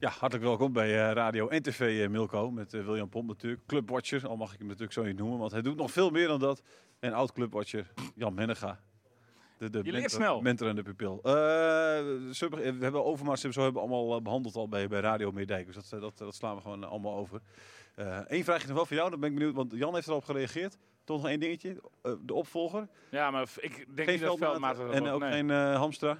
Ja, hartelijk welkom bij eh, Radio en TV eh, Milko met eh, William Pomp natuurlijk. Clubwatcher, al mag ik hem natuurlijk zo niet noemen, want hij doet nog veel meer dan dat. En oud-clubwatcher Jan Mennega. De, de Je leert mentor, snel. mentor en de pupil. We, hebben Overmars en zo hebben we allemaal eh, behandeld al bij, bij Radio Meerdijk. Dus dat, dat, dat slaan we gewoon allemaal over. Eén vraagje nog wel voor jou, dan ben ik benieuwd, want Jan heeft erop gereageerd. Toch nog één dingetje, de opvolger. Ja, maar ik denk geen niet dat Veldmaat en ook nee. geen Hamstra.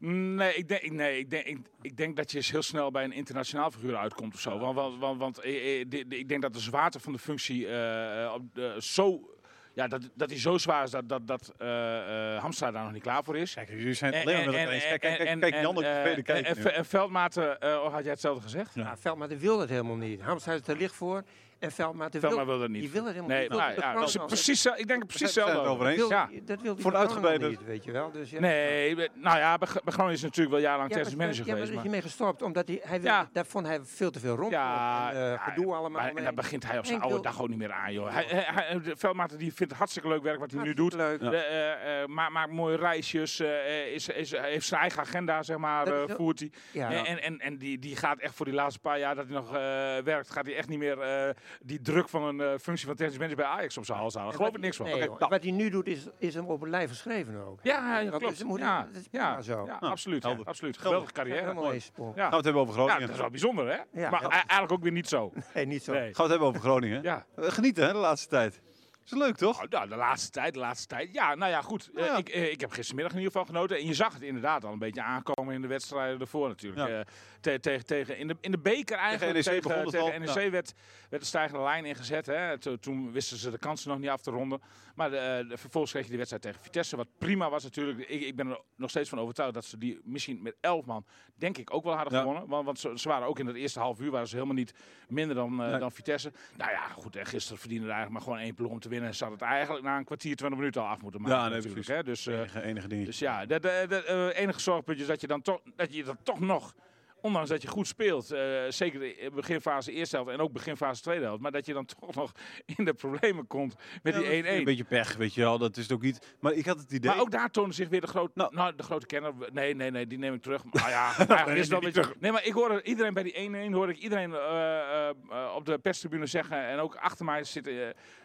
Nee, ik denk, nee ik, denk, ik, ik denk dat je heel snel bij een internationaal figuur uitkomt of zo. Want, want, want, want eh, eh, ik denk dat de zwaarte van de functie eh, zo... Ja, dat, dat die zo zwaar is dat, dat, dat eh, eh, Hamstra daar nog niet klaar voor is. Kijk, jullie zijn En- alleen maar en- met elkaar eens. Kijk, kijk, en- kijk, kijk, Jan eh, tweede en- kijken. En, en Veldmaat, eh, oh, had jij hetzelfde gezegd? Ja. Ja, Veldmaat wil dat helemaal niet. Hamstra is er licht voor en Veldmaat wil, dat niet. Die wil het helemaal Nee, niet. Nou, ja, dat is precies, zo- ik denk er precies het hetzelfde over eens. wil- Ja. Dat wil Voor uitgebreide- niet, weet je wel. Dus, ja. Nee, nou ja, bij, Groningen is natuurlijk wel jarenlang Ja, technisch maar- manager ja, maar geweest. daar is maar- hij mee gestopt, omdat hij, hij wil, Ja. daar vond hij veel te veel rond. Ja, en, eh, ja, gedoe allemaal. Maar, en dan begint hij op zijn oude dag ook niet meer aan, joh. Hij, hij, die vindt het hartstikke leuk werk wat hij nu doet. Leuk. De, eh, eh, maakt, mooie reisjes, eh, is, is, heeft zijn eigen agenda, zeg maar, eh, is- voert hij. Ja, En, en, en, en die, die gaat echt voor die laatste paar jaar dat hij nog eh, werkt, gaat hij echt niet meer eh, die druk van een eh, functie van technisch manager bij Ajax op zijn hals halen. Geloof ik niks van. Nee, nou. Wat hij nu doet, is, is hem op het lijf geschreven ook. Ja, ja, Dat klopt. moet- ja, ja, zo. ja, Nou, absoluut. Ja, absoluut. Geweldige carrière. Mooi. Ja. Gaan we het hebben over Ja, Groningen. dat is wel bijzonder, hè? Ja. Maar Ja. e- eigenlijk ook weer niet zo. Nee, niet zo. Nee. Gaan we het hebben over Groningen. Ja. Eh, Genieten hè, de laatste tijd. Is leuk toch? Nou, nou, de laatste tijd, de laatste tijd. Ja, nou ja, goed. Nou ja. Eh, ik, eh, ik heb gistermiddag in ieder geval genoten. En je zag het inderdaad al een beetje aankomen in de wedstrijden ervoor natuurlijk. Ja. Eh, te- tegen, tegen, in, de, in de beker eigenlijk. NEC Tegen, het tegen NEC werd, werd de stijgende lijn ingezet. Hè. To- toen wisten ze de kansen nog niet af te ronden. Maar de, de- vervolgens kreeg je de wedstrijd tegen Vitesse. Wat prima was natuurlijk. Ik, ik ben er nog steeds van overtuigd dat ze die misschien met 11 man, denk ik, ook wel hadden gewonnen. Want, want ze, ze waren ook in het eerste half uur waren ze helemaal niet minder dan, Nee. dan Vitesse. Nou ja, goed. En gisteren verdiende er eigenlijk maar gewoon één ploeg om te winnen. En ze had het eigenlijk na een kwartier, 20 minuten al af moeten maken. Ja, nee, natuurlijk, hè. Dus, eh, enige, enige dingetje. dus ja, de, de, de, eh, enige zorgpuntje is dat je dan toch, dat je dat toch nog, ondanks dat je goed speelt, eh, zeker beginfase eerste helft en ook beginfase tweede helft, maar dat je dan toch nog in de problemen komt met Ja, dat die is Een 1-1. beetje pech, weet je wel. Dat is het ook niet. Maar ik had het idee. Maar ook daar toonde zich weer de, groot, Nou. nou, de grote kenner. Nee, nee, nee, die neem ik terug. Maar ja, eigenlijk is wel een beetje... Nee, maar ik hoorde iedereen bij die 1-1, hoorde ik iedereen eh, eh, eh, op de perstribune zeggen. En ook achter mij zit eh,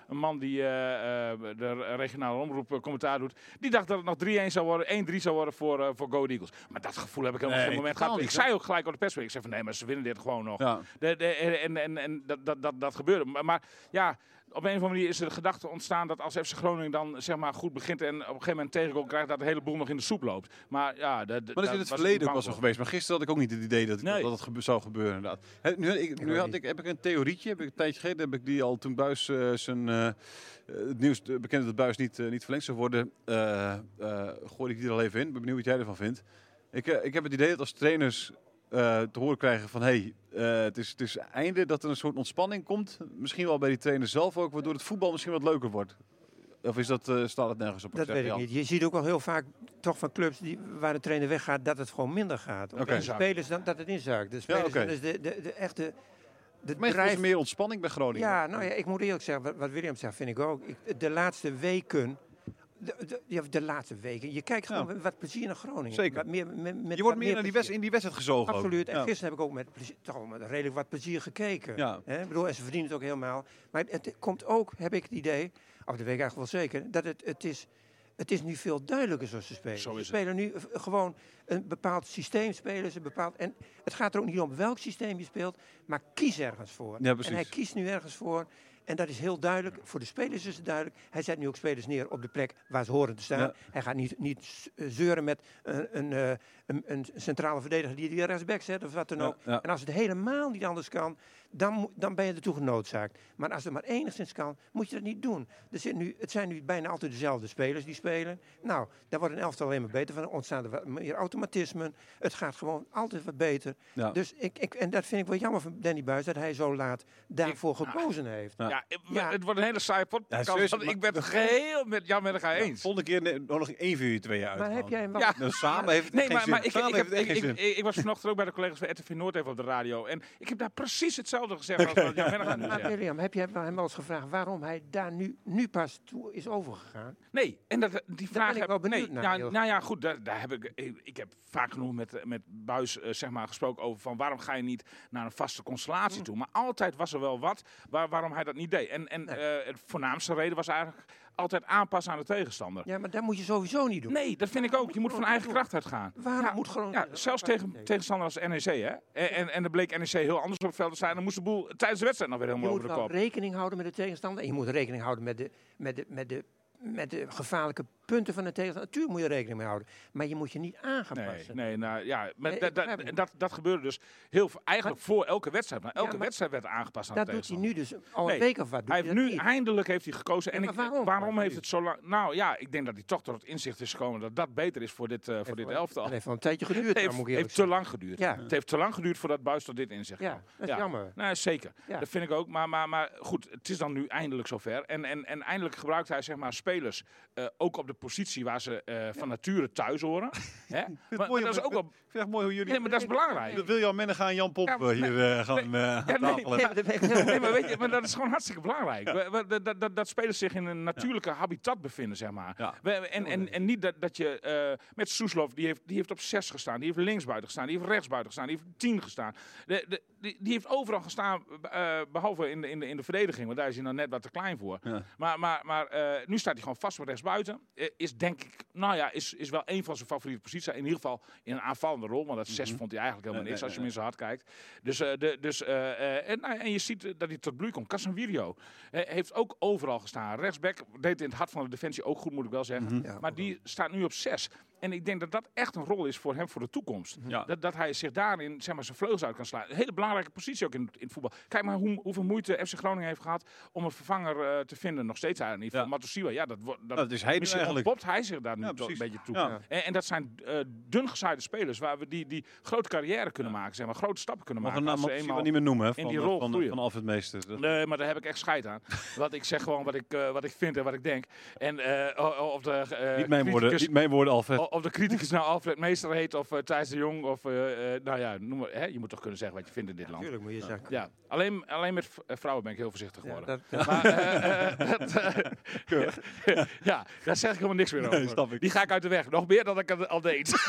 een man die eh, eh, de regionale omroep eh, commentaar doet. Die dacht dat het nog 3-1 zou worden, 1-3 zou worden voor, voor Go Eagles. Maar dat gevoel heb ik helemaal Nee, geen moment gehad. Ik zei ook gelijk op de persbericht. Ik zei van nee, maar ze winnen dit gewoon nog. Ja. De, de, en en, en dat, dat, dat, dat gebeurde. Maar, maar ja, op een of andere manier is er de gedachte ontstaan dat als FC Groningen dan zeg maar goed begint en op een gegeven moment tegenkomt krijgt, dat de hele boel nog in de soep loopt. Maar ja, de, de, Maar dat is in het verleden ook wel zo geweest. Maar gisteren had ik ook niet het idee dat, ik, Nee. dat het gebe- zou gebeuren. Inderdaad. Nu ik, nu had ik, heb ik een theorietje. Heb ik een tijdje geleden heb ik die al toen Buis eh, zijn. eh, eh, het nieuws bekend dat Buis niet, niet verlengd zou worden. eh eh gooi ik die er al even in. Ik ben benieuwd wat jij ervan vindt. Ik, ik heb het idee dat als trainers eh, te horen krijgen van hey, eh, het, is, het is einde dat er een soort ontspanning komt. Misschien wel bij die trainers zelf ook, waardoor het voetbal misschien wat leuker wordt. Of is dat, eh, staat het nergens op? Dat weet ik niet. Je ziet ook wel heel vaak toch van clubs die, waar de trainer weggaat, dat het gewoon minder gaat. Of Oké. de spelers dan, dat het inzakt. De spelers, oké. dus de, de, de echte de Maar drijf- is meer ontspanning bij Groningen. Ja, nou ja, ik moet eerlijk zeggen, wat, wat William zegt, vind ik ook. Ik, de laatste weken. De, de, ja, de laatste weken. Je kijkt gewoon met wat plezier naar Groningen. Zeker. Wat meer, met, met Je wordt meer naar die west, in die wedstrijd gezogen. ook. Absoluut. En Ja. gisteren heb ik ook met, plezier, toch met redelijk wat plezier gekeken. Ja. Hè? Ik bedoel, en ze verdienen het ook helemaal. Maar het komt ook, heb ik het idee, of dat weet ik eigenlijk wel zeker, dat het, het is... Het is nu veel duidelijker zoals ze spelen. Zo ze spelen nu gewoon een bepaald systeem spelen ze bepaald. En het gaat er ook niet om welk systeem je speelt, maar kies ergens voor. Ja, en hij kiest nu ergens voor. En dat is heel duidelijk. Voor de spelers is het duidelijk. Hij zet nu ook spelers neer op de plek waar ze horen te staan. Ja. Hij gaat niet, niet eh, zeuren met een, een, eh, een, een centrale verdediger die die rechtsback zet of wat dan ook. ja. En als het helemaal niet anders kan, dan, dan ben je ertoe genoodzaakt. Maar als het maar enigszins kan, moet je dat niet doen. Er zit nu, het zijn nu bijna altijd dezelfde spelers die spelen. Nou, daar wordt een elftal alleen maar beter van. Er ontstaan er wat meer automatismen. Het gaat gewoon altijd wat beter. Ja. Dus ik, ik, en dat vind ik wel jammer van Danny Buis, dat hij zo laat daarvoor gekozen heeft. Ja. Ja, het- Ja. het wordt een hele podcast. want maar- ik ben het geheel met Jan elkaar eens. Volgende keer nog één van jullie tweeën uit. Maar heb jij hem wel... Ja. Nou, samen heeft het Nee, geen maar, zin. Ik, ik, heb, ik, ik, zin. ik, ik was vanochtend ook bij de collega's van RTV Noord even op de radio. En ik heb daar precies hetzelfde gezegd als wat Jan nu Maar heb je hem wel eens gevraagd waarom hij daar nu, nu pas toe is overgegaan? Nee, en dat, die vraag ben ik heb wel benieuwd nee, naar, ja, heel nou ja, goed, daar, daar heb ik, ik, ik heb vaak genoeg met, met Buis eh, zeg maar, gesproken over van waarom ga je niet naar een vaste constellatie Mm. toe. Maar altijd was er wel wat waar, waarom hij dat niet deed. En, en Nee. eh, het voornaamste reden was eigenlijk altijd aanpassen aan de tegenstander. Ja, maar dat moet je sowieso niet doen. Nee, dat vind ik ook. Je moet van eigen kracht uitgaan. Waarom Ja, moet gewoon... Ja, zelfs tegen tegenstander als NEC, hè? En, en, en dan bleek NEC heel anders op het veld te staan. Dan moest de boel tijdens de wedstrijd nog weer Je helemaal moet over de kop. rekening houden met de tegenstander. En je moet rekening houden met de, met de, met de, met de gevaarlijke punten van de tegenstander. Natuurlijk moet je rekening mee houden. Maar je moet je niet aan gaan Nee, passen. nee, nou ja, maar dat, dat, begrijp het. dat, dat gebeurde dus heel eigenlijk voor elke wedstrijd. Maar elke maar wedstrijd werd aangepast aan Dat doet hij nu dus al een week of wat. Hij heeft nu, niet. eindelijk heeft hij gekozen. Ja, en ik, waarom? waarom heeft het zo lang... Nou ja, ik denk dat hij toch tot het inzicht is gekomen dat dat beter is voor dit, eh, voor dit elftal. Het heeft wel een tijdje geduurd, heeft, ik eerlijk heeft te lang geduurd. Ja. Het heeft te lang geduurd voordat Buis tot dit inzicht kwam. Ja, dat is Ja. jammer. Nou, zeker. Ja. Dat vind ik ook. Maar, maar, maar goed, het is dan nu eindelijk zover. En, en, en eindelijk gebruikt hij zeg maar, spelers eh, ook op de positie waar ze eh, van nature thuis horen. Hè? Maar, mooi, dat is ook wel... Ik vind mooi hoe jullie... Nee, maar dat is belangrijk. William Mennegaan en Jan Pop Ja, eh, hier eh, gaan eh, Ja, nee, nee, Nee, maar dat weet Nee, je, maar dat is gewoon hartstikke belangrijk. We- we- Dat, dat, dat, dat spelers zich in een natuurlijke habitat bevinden, zeg maar. Ja. We- en, en, en niet dat, dat je eh, met Soeslof, die heeft, die heeft op zes gestaan, die heeft linksbuiten gestaan, die heeft rechtsbuiten gestaan, die heeft op tien gestaan. De, de, die, die heeft overal gestaan, eh, behalve in de, in, de, in de verdediging, want daar is hij dan net wat te klein voor. Ja. Maar, maar, maar nu staat hij gewoon vast op rechtsbuiten. Eh, is denk ik, nou ja, is, is wel een van zijn favoriete posities. In ieder geval in een aanvallende rol, want dat zes vond hij eigenlijk helemaal niks nee, als je hem in zijn hart kijkt. Dus, eh, de, dus eh, eh, en, nou, en je ziet dat hij tot bloei komt. Casemiro heeft ook overal gestaan. Rechtsback deed in het hart van de defensie ook goed, moet ik wel zeggen. Ja. Maar die staat nu op zes. En ik denk dat dat echt een rol is voor hem voor de toekomst. Ja. Dat, dat hij zich daarin zeg maar, zijn vleugels uit kan slaan. Een hele belangrijke positie ook in, in het voetbal. Kijk maar hoe, hoeveel moeite FC Groningen heeft gehad om een vervanger eh, te vinden. Nog steeds eigenlijk niet. Ja. Van Matosiwa, ja, dat, dat, dat is hij misschien eigenlijk. ontpopt hij zich daar nu Ja, een beetje toe. Ja. En, en dat zijn eh dun gezaaide spelers waar we die, die grote carrière kunnen maken. Zeg maar, grote stappen kunnen Mag een maken. naam niet meer noemen, hè, in van, die eh, rol van, groeien. van Alfred Meester. Dat- Nee, maar daar heb ik echt scheid aan. Want ik zeg gewoon wat ik, eh, wat ik vind en wat ik denk. En eh, of de eh, niet, mijn woorden, niet mijn woorden, Alfred. O- of de criticus nou Alfred Meester heet of uh, Thijs de Jong. Of, eh, eh, nou ja, noem maar, hè, je moet toch kunnen zeggen wat je vindt in dit land. Natuurlijk moet je zeggen. Ja, alleen, alleen met eh, vrouwen ben ik heel voorzichtig geworden. dat, Maar, eh, eh, dat, eh, ja, daar zeg ik helemaal niks meer over. Nee, snap ik. Die ga ik uit de weg. Nog meer dan ik het al deed.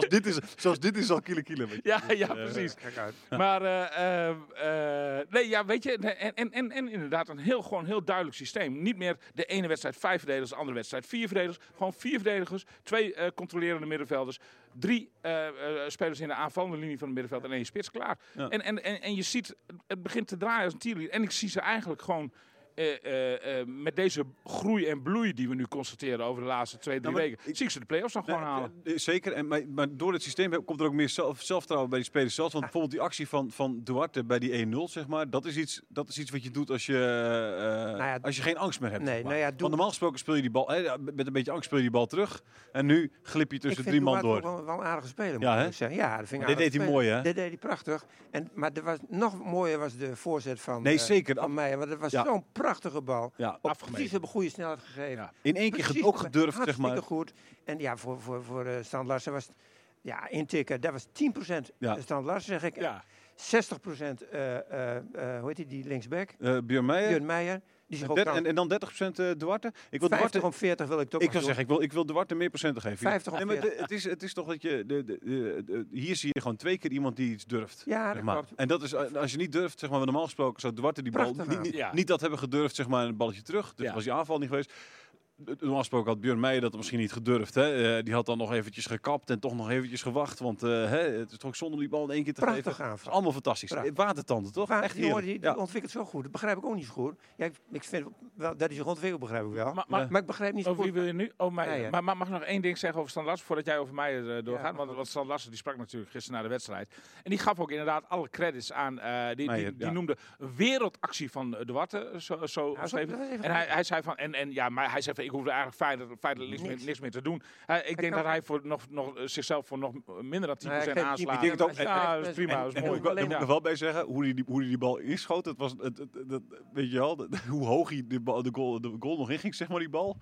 Zoals dit is, zoals dit is al kiele kiele. ja, ja, precies. kijk uit. Maar, eh, eh, eh, nee, ja, weet je, en, en, en, en inderdaad een heel, gewoon heel duidelijk systeem. Niet meer de ene wedstrijd vijf verdedigers, de andere wedstrijd vier verdedigers. Gewoon vier verdedigers, twee eh, controlerende middenvelders, drie eh, eh, spelers in de aanvallende linie van het middenveld en één spits, klaar. Ja. En, en, en, en je ziet, het begint te draaien als een tierlier. En ik zie ze eigenlijk gewoon... eh, eh, eh, met deze groei en bloei die we nu constateren over de laatste twee, drie Nou, maar weken, ik- zie ik ze de play-offs nog gewoon Nee, halen. Zeker, en, maar, maar door het systeem komt er ook meer zelf, zelfvertrouwen bij die spelers zelf. Want bijvoorbeeld die actie van, van Duarte bij die 1-0, zeg maar, dat is, iets, dat is iets wat je doet als je, eh, ja, als je geen angst meer hebt. nee, zeg maar. nou ja, doe- Want normaal gesproken speel je die bal, hè, met een beetje angst speel je die bal terug. En nu glip je tussen drie man door. Wel, wel een aardige speler, Ja, moet hè? ik zeggen. Ja, dat vind ik Dit deed hij mooi, hè? Dit deed hij prachtig. En, maar er was, nog mooier was de voorzet van, Nee, zeker. van Meijer. Want het was Ja. zo'n prachtige bal. Ja, Op afgemeten. precies op een goede snelheid gegeven. Ja. in één keer Precies, ook gedurfd, zeg maar. goed. En ja, voor, voor, voor uh, Strand Larsen was het, ja, intikken, dat was 10% Ja. Strand Larsen, zeg ik. Ja. 60% eh, eh, eh, hoe heet die, die linksback? Eh Björn Meijer, Björn Meijer. Die zich En, der- dan en, en dan 30% eh, Duarte? Ik wil 50 Duarte, om 40 wil ik toch ik doen. zeggen, ik wil, ik wil Duarte meer procenten geven. 50 of Nee, maar 40. de- het, is, het is toch dat je, de, de, de- de- hier zie je gewoon twee keer iemand die iets durft. Ja, zeg dat maar. klopt. En dat is, als je niet durft, zeg maar, normaal gesproken zou Duarte die bal Prachtig niet, aan. niet, Ja. niet dat hebben gedurfd, zeg maar, een balletje terug. Dus Ja. was die aanval niet geweest. De- Normaal gesproken had Björn Meijer dat misschien niet gedurfd. Hè? Eh, die had dan nog eventjes gekapt en toch nog eventjes gewacht. Want eh, hè, het is toch zonde om die bal in één keer te Prachtig geven. Aanval. is allemaal fantastisch. Prachtig. Eh, Watertanden, toch? Echt die jongen heerlijk. die, Ja. die ontwikkelt zo goed. Dat begrijp ik ook niet zo goed. Ja, ik, ik vind wel dat hij zich ontwikkelt, begrijp ik wel. Maar, Maar, ik begrijp niet zo over wie goed. wil je nu? Oh. Ja, ja. Maar, maar mag ik nog één ding zeggen over Stan Lassen voordat jij over mij eh, doorgaat? Ja, want, want Stan Lassen die sprak natuurlijk gisteren na de wedstrijd. En die gaf ook inderdaad alle credits aan. eh, die, die, Meijer, die ja. noemde een wereldactie van eh, Duarte. Zo, zo is En hij, hij zei van, en, en ja, maar hij zei van, ik hoefde eigenlijk feitelijk, feitelijk niks, meer, niks meer te doen. Eh, ik denk dat hij voor nog, nog, eh, zichzelf voor nog minder dan 10% Nee, geeft aanslaat. Ik denk het ook. Ja, dat is prima, dat is En mooi. ik moet nog wel bij zeggen, hoe hij die, hoe die, die bal inschoot, het was, het, het, weet je wel, hoe hoog hij de, bal, de, goal, de goal nog inging, zeg maar, die bal.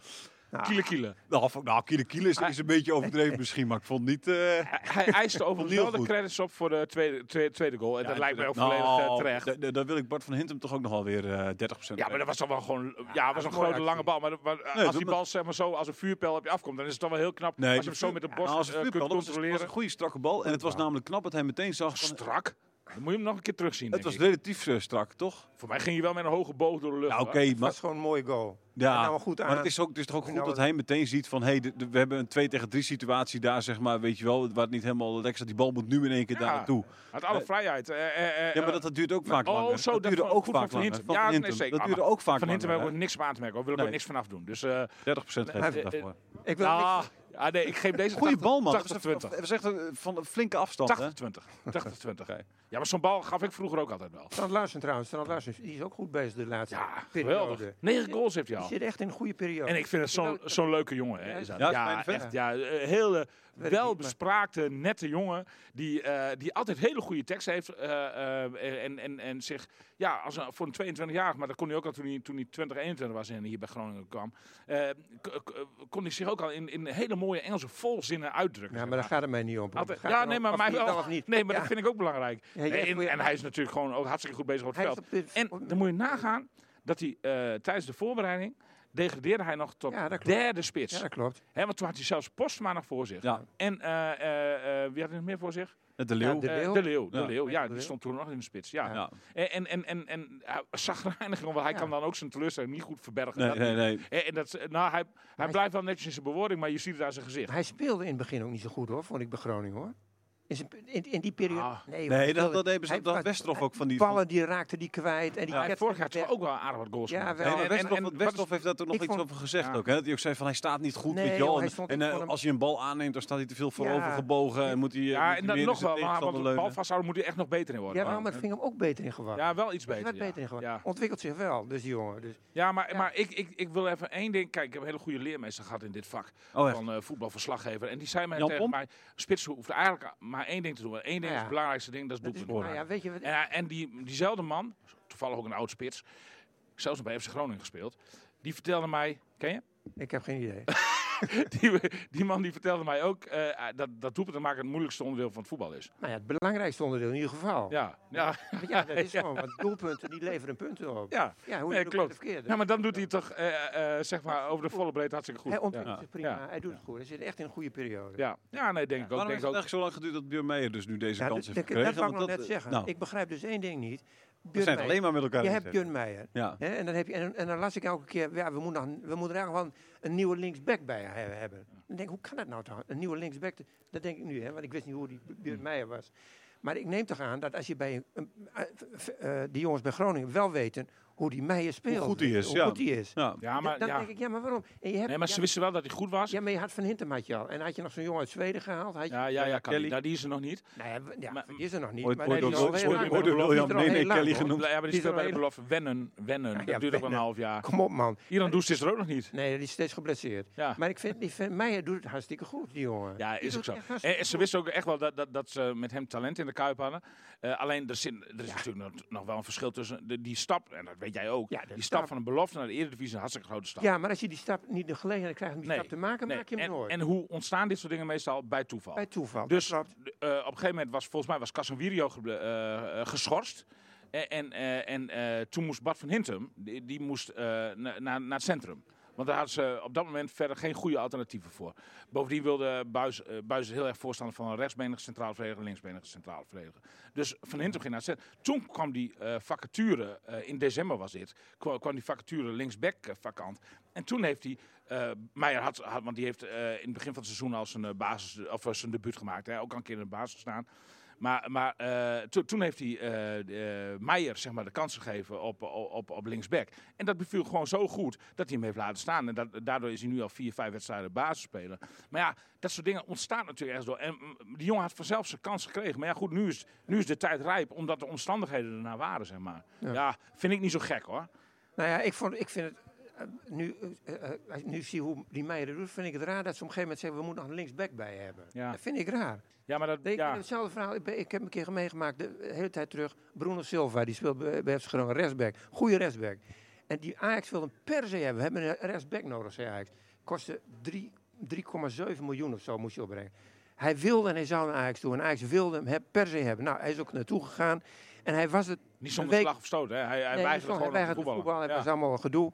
Nou, Kiele kiele. Nou, nou Kiele Kiele is, is een beetje overdreven misschien, maar ik vond niet... eh, Hij, eiste overigens wel de credits op voor de tweede, tweede, tweede goal. En ja, dat lijkt mij ook nou, volledig eh, terecht. da- da- Daar wil ik Bart van Hintem toch ook nog wel weer eh 30% Ja, maar dat was toch wel gewoon. Ja, het was een grote lange bal. Maar, maar Nee, als die dat- bal zeg maar zo als een vuurpijl op je afkomt, dan is het toch wel heel knap. Nee, als je hem zo met de ja, borst als een kunt vuurpijl, dat was, controleren. was een goede strakke bal. En het was namelijk knap dat hij meteen zag... Strak. Dan moet je hem nog een keer terugzien. het was ik. relatief strak, toch? Voor mij ging je wel met een hoge boog door de lucht. Ja, oké, Het maar... was gewoon een mooie goal. Ja, nou goed maar aan- het is, ook, het is toch ook goed Nou, dat hij meteen ziet van... Hé, hey, we hebben een 2 tegen 3 situatie daar, zeg maar, weet je wel. Waar het niet helemaal lekker staat. Die bal moet nu in één keer Ja. daar naartoe. Had alle vrijheid. Eh, eh, eh, Ja, maar dat, dat duurt ook vaak oh, langer. zo, dat duurde van- ook van vaak Van langer. Van Ja, nee, Hintem. zeker. Dat Ah, duurde ook vaak Van Hintem hebben we niks meer aan te merken. Daar wil ik Nee. ook niks vanaf doen. Dus eh 30% geef Hij- ik daarvoor. Ik wil ah, ja, nee, ik geef deze Goeie 80, bal, man. 80, Dat 20. is echt een- van een flinke afstand, hè? 80, 20. 80, 20. Ja, maar zo'n bal gaf ik vroeger ook altijd wel. Strand Larsen trouwens, Strand Larsen, die is ook goed bezig de laatste Ja, periode. geweldig. 9 goals heeft hij Die al. zit echt in een goede periode. En ik vind het zo'n zo'n leuke jongen. Hè, is dat. Ja, echt. Ja, een hele welbespraakte, nette jongen. Die, eh, die altijd hele goede tekst heeft. eh, eh, en, en, en zich, ja, als een, voor een 22-jarige, maar dat kon hij ook al toen hij, toen hij 20, 21 was en hier bij Groningen kwam. eh, kon hij zich ook al in, in hele mooie Engelse volzinnen uitdrukken. Ja, zeg maar daar gaat het mij niet om. Altijd- ja, nee, maar mij wel. niet. Nee, maar Ja. dat vind ik ook belangrijk. En, en hij is natuurlijk gewoon ook hartstikke goed bezig op het Hij veld. dit- En dan moet je nagaan dat hij eh, tijdens de voorbereiding degradeerde hij nog tot Ja, dat klopt. derde spits. Ja, dat klopt. Hè, want toen had hij zelfs Postma nog voor zich. Ja. En eh, eh, eh, wie had hij nog meer voor zich? De Ja, Leeuw. de Leeuw. de Leeuw. De Ja. Leeuw. Ja, die stond toen nog in de spits. Ja. Ja. En, en, en, en, want hij Ja. kan dan ook zijn teleurstelling niet goed verbergen. Nee, Dat nee, nee. En, en dat, nou, hij, hij Hij- blijft wel netjes in zijn bewoording, maar je ziet het aan zijn gezicht. Hij speelde in het begin ook niet zo goed hoor, vond ik bij Groningen hoor. In, in, in die periode. Ah. nee, dat, dat hebben ze hij- dat Westerhof ook van die... ballen die raakte die kwijt. En die Ja, vorig jaar toch ook wel aardig wat goals Ja, wel. En- en- Westerhof, en- en- Westerhof heeft daar toch nog iets vond- over gezegd Ja. ook. Hè? Dat hij ook zei van hij staat niet goed, Nee, weet je wel. joh, hij En, eh, als je een bal aanneemt, dan staat hij te veel voorover Ja. gebogen. En moet hij, eh, Ja, moet en dan nog wel, maar, want tegenstander het bal leunen. vasthouden moet hij echt nog beter in worden. Ja, maar ik vind hem ook beter in geworden. Ja, wel iets beter. wat beter in geworden. Ja. Ontwikkelt zich wel, dus die jongen. Dus, Ja, maar, ik, ik, ik wil even één ding. Kijk, ik heb een hele goede leermeester gehad in dit vak. Oh, van eh, voetbalverslaggever. En die zei mij tegen mij: Spits hoeft eigenlijk maar één ding te doen. Eén ding is het belangrijkste ding, dat is doelpunt. nou ja, weet je wat? En, hij- en die, diezelfde man, toevallig ook een oud spits, zelfs nog bij FC Groningen gespeeld, die vertelde mij, ken je? Ik heb geen idee. Die, die man die vertelde mij ook eh, dat, dat doelpunt te maken het moeilijkste onderdeel van het voetbal is. nou ja, het belangrijkste onderdeel in ieder geval. Ja, ja, Want ja, dat is gewoon, want doelpunten die leveren punten op. ja. Ja, hoe Nee, het klopt. ja maar dan doet hij het toch eh, eh, zeg maar over de volle breedte hartstikke goed. Hij Ja. ontwikkelt zich prima, Ja. hij doet het goed. Hij zit echt in een goede periode. Ja. ja, nee, denk ik ook. Waarom Denk heeft het ook. zo lang geduurd dat Björn Meijer dus nu deze Ja, kans dat, heeft dat, gekregen? dat wou ik nog net dat, zeggen. Nou, Ik begrijp dus één ding niet. We Björn zijn het alleen maar met elkaar Je hebt. Björn Meijer. Ja. Hè, en, dan heb je, en, en dan las ik elke keer, ja, we moeten, nog, we moeten er eigenlijk wel een, nieuwe linksback bij he- hebben. Dan denk ik, hoe kan dat nou toch? Een nieuwe linksback, dat denk ik nu, hè, want ik wist niet hoe die Björn Meijer was. Maar ik neem toch aan dat als je bij een, eh, eh, die jongens bij Groningen wel weten hoe die Meijer speelt. goed die is, Hoe ja. goed die is. Ja. Ja, maar, dan ja. denk ik, ja, maar waarom? En je hebt, Nee, maar ze ja, wisten wel dat hij goed was. ja, maar je had Van Hintem had je al. En had je nog zo'n jongen uit Zweden gehaald? Had je, Ja, ja, ja, Kelly. Nou, die is er nog niet. Nou ja, ja, Maar- die is er nog niet. Ooit- maar ooit al ooit- ooit- ooit William heel lang, Kelly genoemd. Ja, maar die speelt bij de belofte. Wennen, wennen. Ja, dat duurt ook wel een half jaar. Kom op, man. Iran Doest is er ook nog niet. Nee, die is steeds geblesseerd. Ja. Maar ik vind, Meijer doet het hartstikke goed, die jongen. Ja, is ook zo. En ze wisten ook echt wel dat, dat, dat ze met hem talent in de kuip hadden. Eh, alleen er, er is natuurlijk nog, nog wel een verschil tussen de, die stap, en dat weet jij ook, Ja, die stap, stap. van een belofte naar de Eredivisie is een hartstikke grote stap. Ja, maar als je die stap niet de gelegenheid krijgt om die Nee, stap te maken, Nee, maak je hem en, nooit. en hoe ontstaan dit soort dingen meestal? Bij toeval. Bij toeval. Dus eh, op een gegeven moment was volgens mij was Casemiro eh, eh, geschorst. En, en, en toen moest Bart van Hintem, die, die moest na- na- naar het centrum. Want daar hadden ze op dat moment verder geen goede alternatieven voor. Bovendien wilde Buis, eh, Buis heel erg voorstander van een rechtsbenige centraal verdediger, linksbenige centraal verdediger. Dus Van Hintem ging naar het centrum. Toen kwam die eh, vacature, eh, in december was dit, kwam, die vacature linksback eh, vakant. En toen heeft hij, eh Meijer had, want die heeft eh, in het begin van het seizoen al zijn, eh, basis, of eh, zijn debuut gemaakt. Hè, ook al een keer in de basis gestaan. Maar, maar eh, to- toen heeft hij eh eh, Meijer zeg maar, de kans gegeven op, op, op linksback. En dat beviel gewoon zo goed dat hij hem heeft laten staan. En dat, daardoor is hij nu al vier, vijf wedstrijden basisspeler. Maar ja, dat soort dingen ontstaan natuurlijk ergens door. En mm, die jongen had vanzelf zijn kans gekregen. Maar ja, goed, nu is, nu is de tijd rijp omdat de omstandigheden ernaar waren, zeg maar. Ja. Ja, vind ik niet zo gek hoor. Nou ja, ik, vond, ik vind het. Eh, nu, eh, eh, nu zie hoe die Meijer doet, vind ik het raar dat ze op een gegeven moment zeggen: we moeten nog een linksback bij hebben. Ja. Dat vind ik raar. Ja, maar dat, Ik, ja. Hetzelfde verhaal. Ik, ben- ik heb een keer meegemaakt, de hele tijd terug. Bruno Silva, die speelt bij, bij Groningen rechtsback. Goede rechtsback. En die Ajax wil hem per se hebben. We hebben een rechtsback nodig, zei Ajax. Kostte drie- 3,7 miljoen of zo moest je opbrengen. Hij wilde en hij zou naar Ajax toe. En Ajax wilde hem heb- per se hebben. Nou, hij is ook naartoe gegaan. En hij was het Niet zonder week- slag of stoot, hè. Hij, hij Nee, weigerde hij gewoon te weigerde voetballen. voetballen. Het Ja. was allemaal gedoe.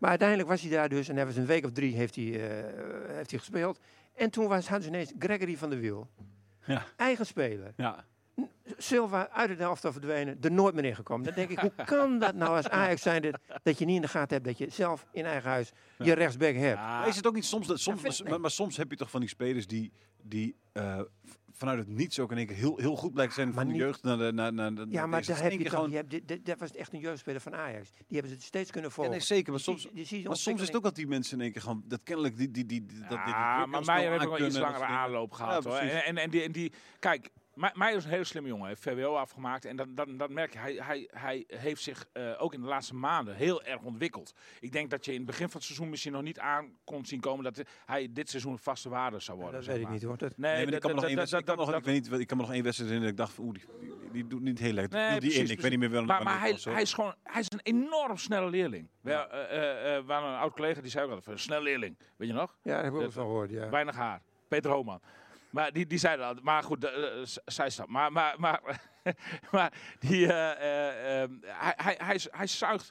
Maar uiteindelijk was hij daar dus. En hij was een week of drie heeft hij, eh, heeft hij gespeeld. En toen was, hadden ze ineens Gregory van der Wiel. Ja. Eigen speler. Ja. Silva uit het elftal verdwenen, er nooit meer ingekomen. Dan denk ik, hoe kan dat nou als Ajax zijn dat, dat je niet in de gaten hebt dat je zelf in eigen huis je rechtsback hebt? Ja. Maar is het ook niet soms, dat, soms maar, maar soms heb je toch van die spelers die, die eh, vanuit het niets ook in één keer heel, heel goed blijkt zijn Maar van de jeugd naar de naar, naar, naar Ja, maar daar Dat heb je keer je hebt, dit, dit- dat was echt een jeugdspeler van Ajax. Die hebben ze steeds kunnen Ja, volgen. nee, zeker, maar soms, die zie je maar soms is het ook dat die mensen in één keer gewoon, dat kennelijk die, die, die, die, dat, Ja, maar heeft ook wel iets langere aanloop gehad. Ja, hoor. En, en, en, die, en die, kijk, Meijer is een hele slimme jongen. Hij heeft VWO afgemaakt. En dan, dan, dan merk je, hij, hij, hij heeft zich eh, ook in de laatste maanden heel erg ontwikkeld. Ik denk dat je in het begin van het seizoen misschien nog niet aan kon zien komen dat hij dit seizoen een vaste waarde zou worden. dat weet ik niet hoor. Dat, Nee, Nee, maar ik dat- kan me nog dat- één wedstrijd- dat- dat- ik weet niet, ik kan me nog één wedstrijd herinneren dat ik dacht, van, oeh, die, die, die doet niet heel lekker. Nee, die precies, in, ik weet niet meer wel. Maar, maar hij, hij, is gewoon, hij is een enorm snelle leerling. We Ja. eh, eh, eh, waren een oud collega die zei ook altijd, een snel leerling. Weet je nog? ja, dat heb ik ook dat- eens van gehoord. Ja. Weinig haar. Peter Homan. Maar die, die zei dat. Maar goed, z- zij stap. Maar, maar, maar, maar die, eh, eh, hij, hij, hij, hij zuigt.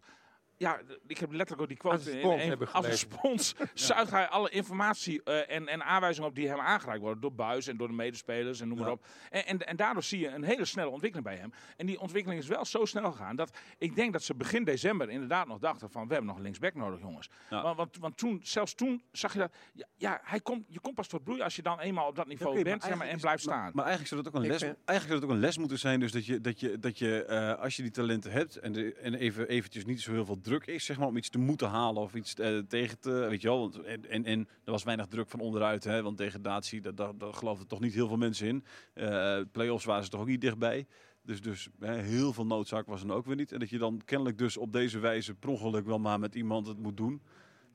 Ja, ik heb letterlijk ook die quote Als een in- spons Als een spons zuigt hij alle informatie eh, en, en aanwijzingen op die hem aangereikt worden. Door Buis en door de medespelers en noem maar Ja. op. En, en, en daardoor zie je een hele snelle ontwikkeling bij hem. En die ontwikkeling is wel zo snel gegaan dat ik denk dat ze begin december inderdaad nog dachten van we hebben nog een linksback nodig jongens. Ja. Want, want, want toen, zelfs toen zag je dat, ja, ja hij komt, je komt pas tot bloei als je dan eenmaal op dat niveau maar bent zeg maar, en blijft staan. Maar, maar eigenlijk zou dat ook een les, vind- eigenlijk zou dat ook een les moeten zijn. Dus dat je, dat je, dat je eh, als je die talenten hebt en, de, en even eventjes niet zo heel veel druk is, zeg maar, om iets te moeten halen of iets eh, tegen te, weet je wel. En, en, en er was weinig druk van onderuit, hè, want degradatie, daar, daar, daar geloofden toch niet heel veel mensen in. Eh Play-offs waren ze toch ook niet dichtbij. Dus, dus hè, heel veel noodzaak was er ook weer niet. En dat je dan kennelijk dus op deze wijze per ongeluk wel maar met iemand het moet doen.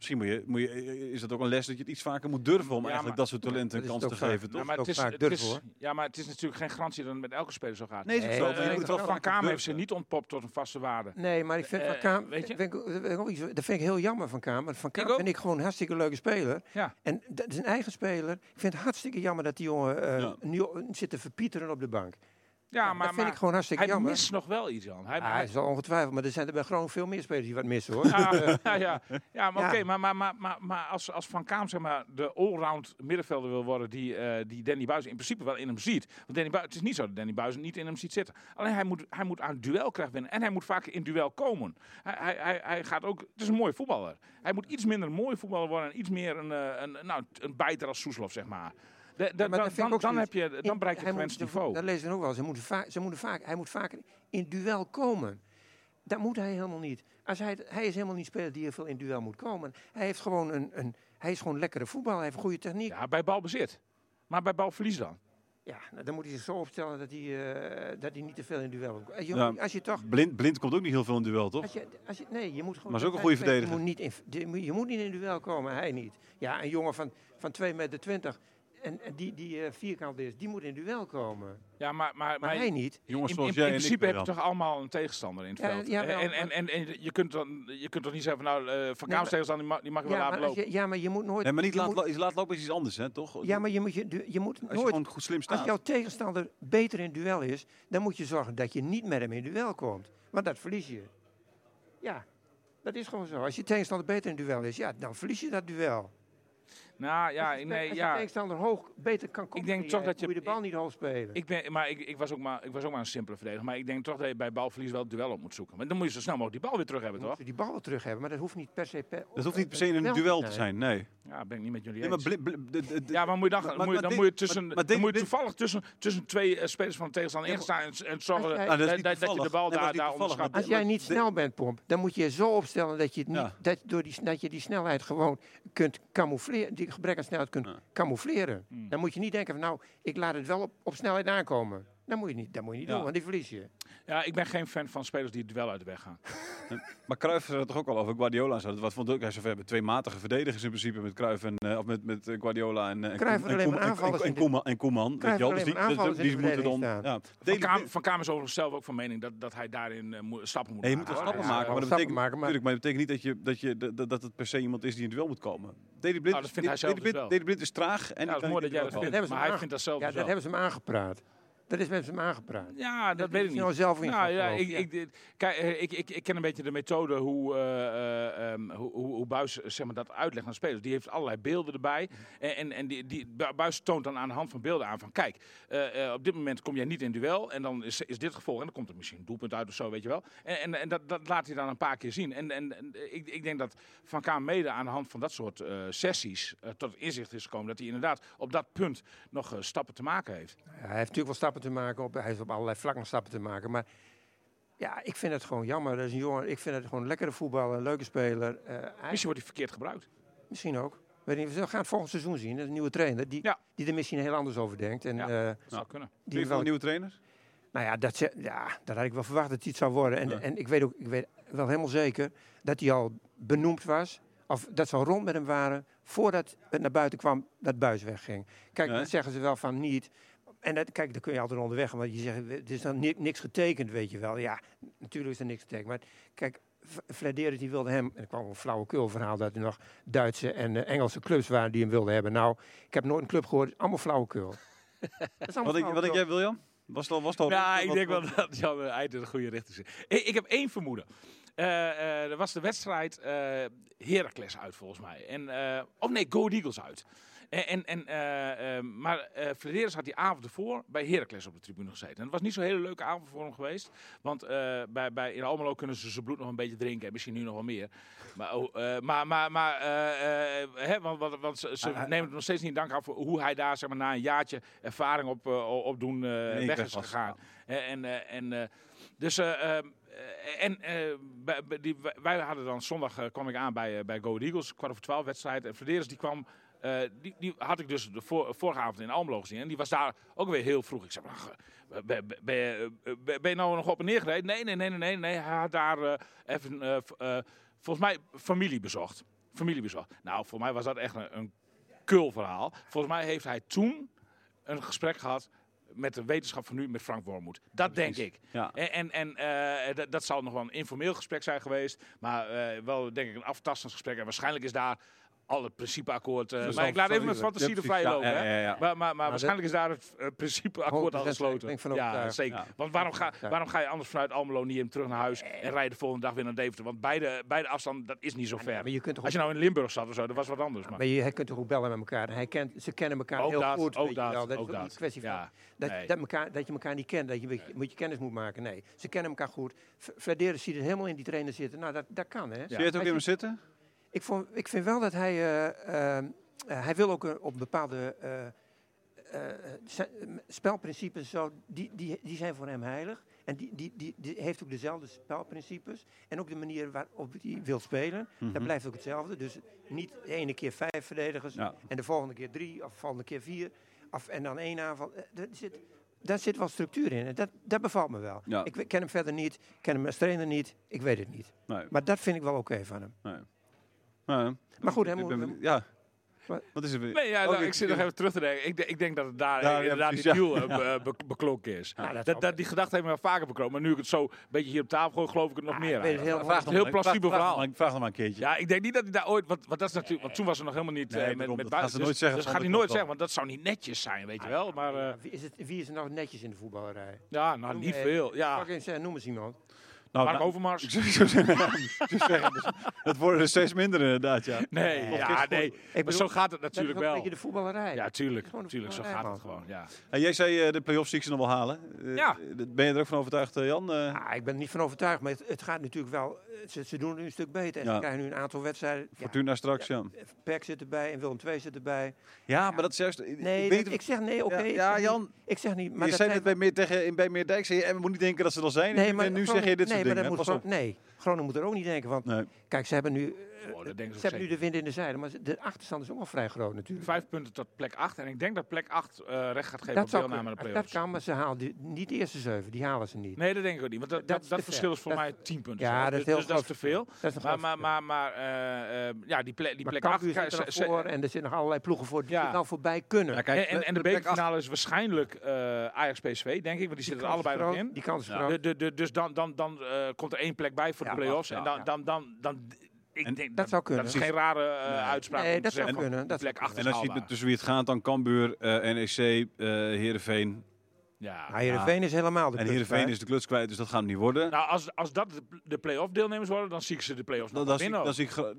Misschien moet je, moet je, is dat ook een les dat je het iets vaker moet durven om Ja, eigenlijk maar- dat soort talenten een kans te vaak. geven, toch? Ja, maar het is, vaak het durf, is- hoor. ja, maar het is natuurlijk geen garantie dat het met elke speler zo gaat. Nee, Nee, wel. nee, maar je nee, moet wel Van Kamer heeft ze niet ontpopt tot een vaste waarde. Nee, maar ik vind Eh, Van Kamer, weet je? vind ik- dat vind ik ook iets- dat vind ik heel jammer van Kamer. Van Kamer vind ik gewoon een hartstikke leuke speler. Ja. En dat is een eigen speler. Ik vind het hartstikke jammer dat die jongen eh, Ja. nu zit te verpieteren op de bank. Ja, dat maar, vind maar ik gewoon hartstikke hij jammer. mist nog wel iets, Jan. Hij, Ah, hij- hij zal ongetwijfeld, maar er zijn er bij Groningen veel meer spelers die wat missen hoor. ja, ja, ja. ja, maar Ja. oké, maar, maar, maar, maar, maar als, als Van Kaam zeg maar, de allround middenvelder wil worden die, eh, die Danny Buis in principe wel in hem ziet. Want Danny Buis, het is niet zo dat Danny Buis niet in hem ziet zitten. Alleen hij moet, hij moet aan duelkracht winnen en hij moet vaker in duel komen. Hij, hij, hij, hij gaat ook, het is een mooie voetballer. Hij moet iets minder een mooie voetballer worden en iets meer een, eh, een, nou, een bijter als Soeslof, zeg maar. De, de- maar dat dan, dan, heb je, dan bereik je het niveau. Dat lezen we ook wel. Ze moeten vaak, ze moeten vaak, hij moet vaker in duel komen. Dat moet hij helemaal niet. Als hij, hij is helemaal niet speler die heel veel in duel moet komen. Hij heeft gewoon een, een hij is gewoon lekkere voetbal. Hij heeft goede techniek. Ja, Ja, bij balbezit. Maar bij balverlies dan? nou, dan moet hij zich zo opstellen dat hij, eh, dat hij niet te veel in duel moet. Als je, Ja. als je toch Blind, blind komt ook niet heel veel in duel, toch? Als je, als je, nee, je moet gewoon. Maar is ook een goede verdediger. Je moet, niet in, je moet- niet in duel komen, hij niet. Ja, een jongen van, van 2,20 meter en, en die, die eh, vierkant is, die moet in duel komen. Ja, maar, maar, Maar maar hij niet. Jongens in, in, principe heb je toch allemaal een tegenstander in het Ja, veld. jawel, en, en, en, en je, kunt dan, je kunt toch niet zeggen van nou, eh Van Kaams tegenstander, die mag, die mag je wel Ja laten maar, als lopen. je, ja, maar je moet nooit... Nee, maar niet laat, moet- laat lopen is iets anders, hè, toch? ja, maar je moet, je, je moet Als je nooit... gewoon goed slim Als jouw tegenstander beter in duel is, dan moet je zorgen dat je niet met hem in duel komt. Want dat verlies je. Ja, dat is gewoon zo. Als je tegenstander beter in duel is, ja, dan verlies je dat duel. Nou ja, als je, nee, als je ja. tegenstander hoog beter kan komen, denk toch dat je- moet je de bal niet hoog spelen. Ik, ben, maar ik, ik, was ook maar, ik was ook maar een simpele verdediger. Maar ik denk toch dat je bij balverlies wel het duel op moet zoeken. Maar dan moet je zo snel mogelijk die bal weer terug hebben, Dan toch? moet je die bal wel terug hebben, maar dat hoeft niet per se... Per, Dat hoeft niet per se in een duel te zijn, nee. Ja, ben ik niet met jullie nee maar eens. Ja, maar moet je dan, Maar- moet je, dan dit- moet je, tussen, maar- maar dan dit- moet je toevallig tussen, tussen twee eh, spelers van de tegenstander Ja, ingestaan en, en zorgen jij- dat, je de bal Nee, daar, daar onderschat. Als jij niet snel bent, Pomp, dan moet je je zo opstellen dat je, het niet, Ja. dat, door die, dat je die snelheid gewoon kunt camoufleren, die gebrek aan snelheid kunt camoufleren. Hmm. Dan moet je niet denken van nou, ik laat het wel op, op snelheid aankomen. Dat moet je niet, dat moet je niet Ja. doen, want die verlies je. Ja, ik ben geen fan van spelers die het duel uit de weg gaan. Maar Cruijff had het toch ook al over Guardiola en zo. Wat vond ik, hij zei, we hebben twee matige verdedigers in principe met Cruijff en eh, of met, met eh, Guardiola en, eh, en, Cruijff had en, en, en, in de- Koeman, en Koeman, weet je wel. had Dus die, alleen maar dus- die de moeten dan, ja. Van Kamer, van Kamer is overigens zelf ook van mening dat, dat hij daarin moet- stappen moet je maken. moet wel hoor. stappen maken, wel maar dat betekent, maken, maar- natuurlijk, maar dat betekent niet dat, je, dat, je, dat, dat het per se iemand is die in het duel moet komen. Deli Blind, Nou, dat vindt hij zelf Deli dus Blind, wel. Deli Blind is traag en dat is mooi dat jij dat vindt, maar hij vindt dat zelf Ja, dus dat wel. hebben ze hem aangepraat. Dat is met hem aangepraat. Ja, dat weet ik niet. nou zelf in Nou, ja, ik, ik, kijk, eh, ik, ik, ik ken een beetje de methode hoe, eh, eh, ehm, hoe, hoe, hoe Buis zeg maar, dat uitlegt aan spelers. Die heeft allerlei beelden erbij. En, en, en die, die, Bu- Buis toont dan aan de hand van beelden aan van... kijk, op dit moment kom jij niet in duel. En dan is, is dit gevolg. En dan komt er misschien een doelpunt uit of zo, weet je wel. En, en, en dat, dat laat hij dan een paar keer zien. En, en, en ik, ik denk dat Van Kaan mede aan de hand van dat soort sessies... tot inzicht is gekomen dat hij inderdaad op dat punt nog stappen te maken heeft. Ja, hij heeft natuurlijk wel stappen te maken, op, hij heeft op allerlei vlakken stappen te maken. Maar ja, ik vind het gewoon jammer. Dat is een jongen, ik vind het gewoon een lekkere voetballer, een leuke speler. Eh, hij- Misschien wordt hij verkeerd gebruikt. Misschien ook. Weet niet, we gaan het volgend seizoen zien. Dat is een nieuwe trainer die, Ja. die er misschien heel anders over denkt. En, Ja. eh, Dat zou kunnen. Wie die van wel, een nieuwe trainer? nou ja, dat, ze- ja, dat had ik wel verwacht dat hij het zou worden. En, Ja. en ik weet ook ik weet wel helemaal zeker dat hij al benoemd was. Of dat ze al rond met hem waren voordat het naar buiten kwam dat Buis wegging. Kijk, dat zeggen ze wel van niet. En dat, kijk, daar kun je altijd onderweg. Want je zegt, het is dan ni- niks getekend, weet je wel. Ja, natuurlijk is er niks getekend. Maar kijk, Vladeris die wilde hem... En er kwam een flauwekul verhaal dat er nog Duitse en eh, Engelse clubs waren die hem wilden hebben. Nou, ik heb nooit een club gehoord. Allemaal flauwekul. Allemaal Wat denk, wat denk jij, William? Was het al, was het al Ja, ik denk wel dat Jan Eind in de goede richting zit. Ik, ik heb één vermoeden. Eh, eh, er was de wedstrijd eh Heracles uit, volgens mij. En, eh, of nee, Go Eagles uit. En, en, en, eh, maar Flederis had die avond ervoor bij Heracles op de tribune gezeten. En het was niet zo'n hele leuke avond voor hem geweest. Want bij, bij, in Almelo kunnen ze zijn bloed nog een beetje drinken. En misschien nu nog wel meer. Maar, oh, maar, maar, maar hè, want, want, want ze, ze nemen het nog steeds niet in dank af voor hoe hij daar zeg maar, na een jaartje ervaring op, eh één weg is gegaan. En, en, dus, en bij- bij die, wij- hadden dan zondag, kwam ik aan bij, bij Go Eagles, kwart over twaalf wedstrijd. En Verderes die kwam, eh, die, die had ik dus de voor- vorige avond in Almelo gezien. En die was daar ook weer heel vroeg. Ik zei, eh, ben, ben, ben, je- eh, ben- ben je nou nog op en neer gereden? Nee, nee, nee, nee, nee. nee. Hij had daar eh, even, volgens mij, familie bezocht. Familie bezocht. Nou, voor mij was dat echt een, een kul verhaal. Volgens mij heeft hij toen een gesprek gehad met de wetenschap van nu met Frank Wormoed. Dat denk ik. Ja. En, en, en dat, zal nog wel een informeel gesprek zijn geweest. Maar wel denk ik een aftastend gesprek. En waarschijnlijk is daar al het principeakkoord. eh Dus maar ik laat even mijn fantasie Ja, er lopen. Ja, hè. ja, ja, ja. Maar, maar, waarschijnlijk is daar het eh, principeakkoord al 100% gesloten. ben ik van ja, zeker. Ja. Want waarom ga, waarom ga je anders vanuit Almelo niet hem terug naar huis en rijden de volgende dag weer naar Deventer? Want beide, beide afstanden, dat is niet zo ver. Maar je kunt toch Als je nou in Limburg zat of zo, dat was wat anders. Maar. Maar je hij kunt toch ook bellen met elkaar. Hij kent, ze kennen elkaar Ook heel dat, goed. ook dat, wel. dat ook is ook dat. niet een kwestie van Ja, dat, nee. dat, elkaar, dat je elkaar niet kent. Dat je moet- moet je kennis moet maken. Nee, ze kennen elkaar goed. Vladeris ziet het helemaal in die trainer zitten. Nou, dat, dat kan hè. Zie je het ook in zitten? Ik, vond, ik vind wel dat hij... eh, eh, eh, hij wil ook op bepaalde spelprincipes zo, die, die, die zijn voor hem heilig. En die, die, die, die heeft ook dezelfde spelprincipes. En ook de manier waarop hij wil spelen. Dat Mhm. blijft ook hetzelfde. Dus niet de ene keer vijf verdedigers Ja. en de volgende keer drie of de volgende keer vier. Of, en dan één aanval. Daar zit, daar zit wel structuur in. En dat, dat bevalt me wel. Ja. Ik ken hem verder niet. Ik ken hem als trainer niet. Ik weet het niet. Nee. Maar dat vind ik wel oké van hem. nee. Maar goed, Ik ben benieuwd- ja. Wat is er weer? Nee, ja, Oh, nou, ik- ik zit nog even terug te denken. Ik, denk- ik denk dat het daar Ja, inderdaad precies, die deal eh, be- be- beklonken is. dat dat, dat, die gedachte heeft me wel vaker bekropen. Maar nu ik het zo een beetje hier op tafel gooi, geloof ik het nog Ah, meer ik weet het heel- een heel plausibel vraag, verhaal. Vraag, vraag nog maar een keertje. Ja, ik denk niet dat hij daar ooit... Want, want, dat is natuurlijk, want toen was er nog helemaal niet Nee, eh, met, daarom, met dat gaan ze buiten. nooit zeggen Dus, dus gaat hij nooit zeggen, want dat zou niet netjes zijn, weet je wel. Maar eh, Wie is, het, wie is er nou netjes in de voetballerij? ja, nou niet veel. Ja, eh, noem eens iemand. Nou, Mark nou, Overmars. zeggen, dus het worden er steeds minder inderdaad, ja. Nee, ja, nee. ik Maar bedoel, zo gaat het Dat is natuurlijk ook een wel. beetje de voetballerij. Ja, tuurlijk. Tuurlijk zo gaat het gewoon, ja. En jij zei eh, de play-offs zie ik ze nog wel halen. Eh, Ja. Ben je er ook van overtuigd, eh, Jan? Eh, Ah, ik ben er niet van overtuigd, maar het, het gaat natuurlijk wel. Eh, Ze, ze doen nu een stuk beter. En Ja. ze krijgen nu een aantal wedstrijden. Ja, Fortuna straks, ja. PEC zit erbij en Willem II zit erbij. Ja, maar dat is juist... Nee, ik dat- weet, ik zeg nee, oké. ja, niet- Jan, Ik zeg niet, maar je zei het bij, meer, tegen, in- bij Meerdijk, en we moeten niet denken dat ze er zijn. Nee, en maar nu zeg je dit nee, soort maar dat moet Nee, Groningen moet er ook niet denken. Want Nee. kijk, ze hebben nu, eh, Oh, ze hebben nu de wind in de zeilen. Maar de achterstand is ook wel vrij groot natuurlijk. Vijf punten tot plek 8. En ik denk dat plek 8 eh, recht gaat geven Dat, op deelname aan de kunnen. dat play-offs. kan, maar ze halen die, niet de eerste zeven. Die halen ze niet. Nee, dat denk ik ook niet. Want dat, Dat is verschil is voor Dat- mij 10 punten. Ja, dat is dus, heel dus dat is te veel. Dat is een Maar, maar, maar, maar eh, eh, ja, die, plek die Maar plek Cambuur 8... zit er voor en er zitten nog allerlei ploegen voor die Ja. er nou voorbij kunnen. Ja, kijk, en, en, de plek acht- bekerfinale is waarschijnlijk eh Ajax PSV, denk ik. Want die zitten er allebei nog in. Die kans is groot. Dus dan, dan, dan eh, komt er één plek bij voor de play-offs. ja, en dan, dan, dan, dan, ik En denk dat zou kunnen. Dat is geen rare eh, Nee. uitspraak. Nee, om dat te zou zeggen, kunnen, dat plek zou 8 En als je het haalbaar. met tussen wie het gaat, dan Cambuur, eh NEC, eh Heerenveen. Ja. Maar Heerenveen is helemaal de En kluts Heerenveen kwijt. is de kluts kwijt, dus dat gaat hem niet worden. Nou, als, als dat de, play-off deelnemers worden, dan zie ik ze de play-offs nog Dan, dan, zie, winnen. dan zie ik...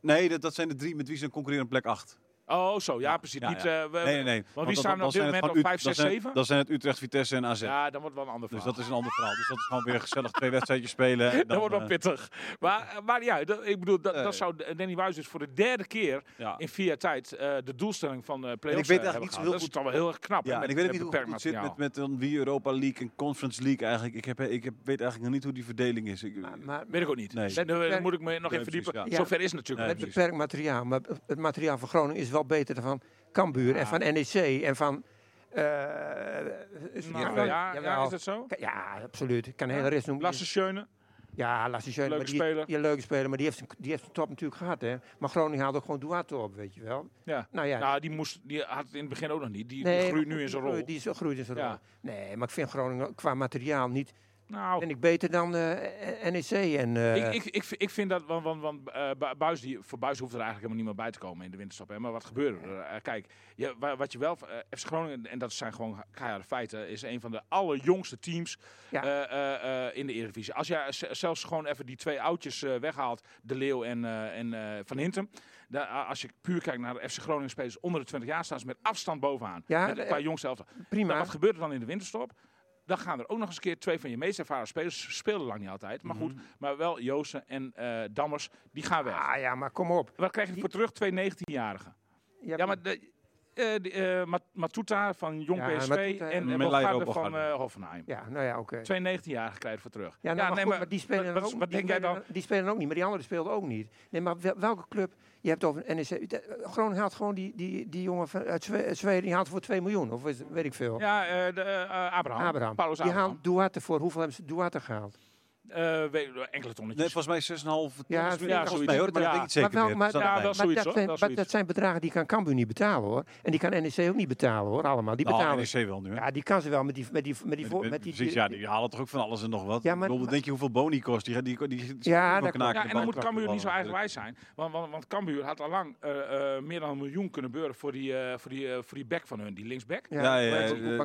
Nee, dat, dat zijn de drie met wie ze concurreren op plek 8. Oh, zo. Ja, Ja, precies. ja, Niet, ja. eh, we- Nee, nee, nee. Want wie dan- staan dan op dit het moment op gewoon 5, Ut- dan 6, zijn- 7? Dan zijn het Utrecht, Vitesse en AZ. Ja, dan wordt wel een ander Dus verhaal. dat is een ander verhaal. Dus dat is gewoon weer gezellig twee wedstrijdjes spelen. En dat dan, wordt wel eh, pittig. Maar, eh, maar ja, dat, ik bedoel, dat, dat zou Danny Buis dus voor de derde keer ja. in vier jaar tijd eh, de doelstelling van de play-offs weet eh, eigenlijk hebben niet zo heel Dat is goed- toch wel heel erg knap. Ja, en met- ik weet niet hoe het zit met, met dan wie Europa League en Conference League eigenlijk. Ik, heb, ik heb, weet eigenlijk nog niet hoe die verdeling is. Ik, Maar, maar Weet ik ook niet. Nee. Dus, daar- moet ik me nog in verdiepen. Zover is het natuurlijk met niet. beperkt materiaal. Maar het materiaal van Groningen is wel beter dan van Cambuur en van NEC en van... eh, Nou, ja, ja, ja, is dat zo? Ja, absoluut. Ik kan een Ja. hele rest noemen. Lasse Schöne. Ja, Lasse Schöne. Leuke maar die, speler. Ja, leuke speler, maar die heeft, die heeft zijn top natuurlijk gehad. Hè. Maar Groningen haalt ook gewoon Duarte op, weet je wel. Ja. Nou ja, Nou, die, moest, die had het in het begin ook nog niet. Die nee, groeit nu in zijn rol. Die is- groeit in zijn Ja. rol. Nee, maar ik vind Groningen qua materiaal niet... Nou, vind ik beter dan eh, NEC en... eh, ik, ik, ik, ik vind dat, want, want, want eh, Bu- Buis, die, voor Buis hoeft er eigenlijk helemaal niet meer bij te komen in de winterstop. Hè. Maar wat gebeurde er? Eh, kijk, je, wa- wat je wel, eh FC Groningen, en dat zijn gewoon keiharde feiten, is een van de allerjongste teams Ja. eh, eh, eh, in de Eredivisie. Als je z- zelfs gewoon even die twee oudjes eh, weghaalt, De Leeuw en, eh, en eh, Van Hintem. da- als je puur kijkt naar de FC Groningen spelers onder de 20 jaar, staan ze met afstand bovenaan. Ja, met, de- qua jongste elftal. prima. Nou, wat gebeurt er dan in de winterstop? Dan gaan er ook nog eens een keer twee van je meest ervaren spelers. Spelen lang niet altijd, maar goed. Maar wel Joosten en eh, Dammers, die gaan weg. Ah ja, maar kom op. Wat krijg je voor terug? Twee 19-jarigen. Ja, maar de, eh, de, eh, Mat- Matuta van Jong Ja, PSV Matuta en, en- Bogarde van eh, Hoffenheim. Ja, nou ja, oké. Twee 19-jarigen krijg je voor terug. Ja, nou, maar, goed, maar die spelen wat, ook wat die denk jij spelen dan? Die spelen ook niet, maar die anderen speelden ook niet. Nee, maar wel- welke club? Je hebt over NEC. de- Groningen haalt gewoon die, die, die jongen uit Zwe- Zweden, die haalt voor 2 miljoen. Of weet ik veel. Ja, eh, de, eh, Abraham. Abraham. Paulus Die Abraham. haalt Duarte voor. Hoeveel hebben ze Duarte gehaald? Eh, weet, enkele tonnetjes. Nee, volgens mij 6,5 ton. Ja, is het ja, volgens zoiets. mij hoor, maar Ja. dat weet ik niet zeker maar wel, maar, staat ja, wel zoiets, maar dat, hoor, maar dat zijn bedragen die kan Cambuur niet betalen hoor. En die kan NEC ook niet betalen hoor, allemaal. Die Nou, betalen. NEC wel nu, hè? ja, die kan ze wel met die, met die, met die, voor- Met- met die, Precies, ja, die halen toch ook van alles en nog wat. Ja, maar- bedoel, maar- denk je hoeveel boni kost? Die, die, die, Ja, dat Ja, en dan moet Cambuur niet zo eigenwijs zijn. Want, want, want Cambuur had al lang eh, eh, meer dan een miljoen kunnen beuren voor die, eh, voor die, voor die back van hun, die linksback. Ja, Ja, ja, ja, ja,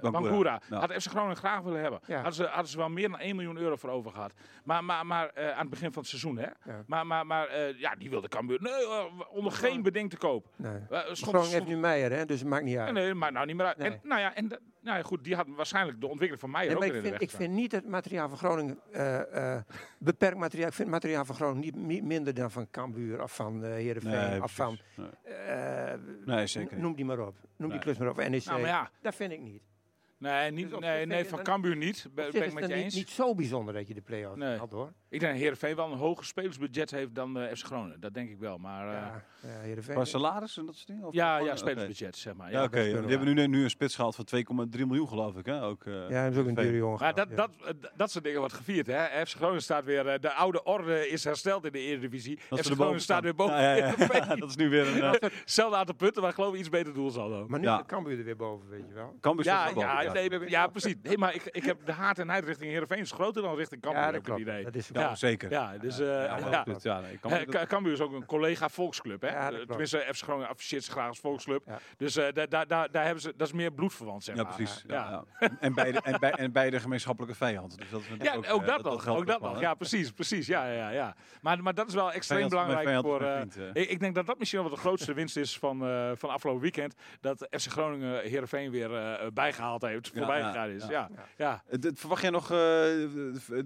Bangura. Ja. Had FC Groningen graag willen hebben. Ja. Hadden, ze, hadden ze wel meer dan 1 miljoen euro voor over gehad. Maar, maar, maar eh, aan het begin van het seizoen, hè. Ja. Maar, maar, maar eh, ja, die wilde Cambuur nee, onder geen beding te koop. Nee. Eh, stond- heeft nu Meijer, hè, dus het maakt niet uit. Nee, maar nou niet meer uit. Nee. En, nou ja, en nou ja, goed, die had waarschijnlijk de ontwikkeling van Meijer Nee, ook maar ik in de vind, weg ik vind niet het materiaal van Groningen eh, eh, beperkt materiaal. Ik vind het materiaal van Groningen niet, niet minder dan van Cambuur of van uh, Heerenveen Nee, of van. Nee. eh, Nee, zeker niet. noem die maar op. Noem die klus maar op. NEC. Nou, maar ja. Dat vind ik niet. Nee, niet, Dus nee, nee van Cambuur niet. Ben, ik met je niet, eens. niet zo bijzonder dat je de play-offs Nee. haalt hoor. Ik Ik denk dat Heerenveen wel een hoger spelersbudget heeft dan eh FC Groningen. Dat denk ik wel. Maar eh, ja, Ja, ja. Qua salaris en dat soort dingen? Of ja, gewoon- oké. spelersbudget, zeg maar. Ja, Ja. oké. Die we. hebben nu, nu een spits gehaald van 2,3 miljoen, geloof ik. Hè? Ook, eh, Ja, dat is ook een dure jongen. Maar dat, ja. dat, eh, dat soort dingen wordt gevierd. Hè? FC Groningen staat weer, eh, de oude orde is hersteld in de Eredivisie. Dat FC Groningen staat weer boven. Ja, ja, ja. Dat is nu weer een... eh, Hetzelfde aantal punten, maar ik geloof iets beter doelsaldo. Maar nu Ja. ja. Cambuur er weer boven, weet je wel. Cambuur staat Ja, boven, ja, nee, ja, precies. Nee, maar ik, ik heb de haat en nijd richting Heerenveen is groter dan richting Cambuur, ja, heb dat ik het klopt. idee. Dat is Ja, zeker. Ja, dus eh, Ja, ja, maar ja. ja, nee, Eh, Cambuur- Ka- Cambuur is ook een collega volksclub, hè? Eh. Tenminste, FC Groningen afficheert zich graag als volksclub. Ja. Dus eh, daar daar daar daar hebben ze, dat is meer bloedverwant, zeg Ja, maar. precies. Ja. Ja. Ja. En, beide, en, bij, en beide gemeenschappelijke vijanden. Dus dat is Ja, natuurlijk ook, eh, dat nog. Ook dat nog. Ja, precies, precies. Ja, ja, ja. Maar, maar dat is wel extreem Vijand belangrijk vijand voor. eh, eh. ik, ik denk dat dat misschien wel de grootste winst is van, eh, van afgelopen weekend. Dat FC Groningen Heerenveen weer eh, bijgehaald heeft. Ja, voorbij ja, gegaan is. ja. Ja. Eh, Verwacht jij nog eh,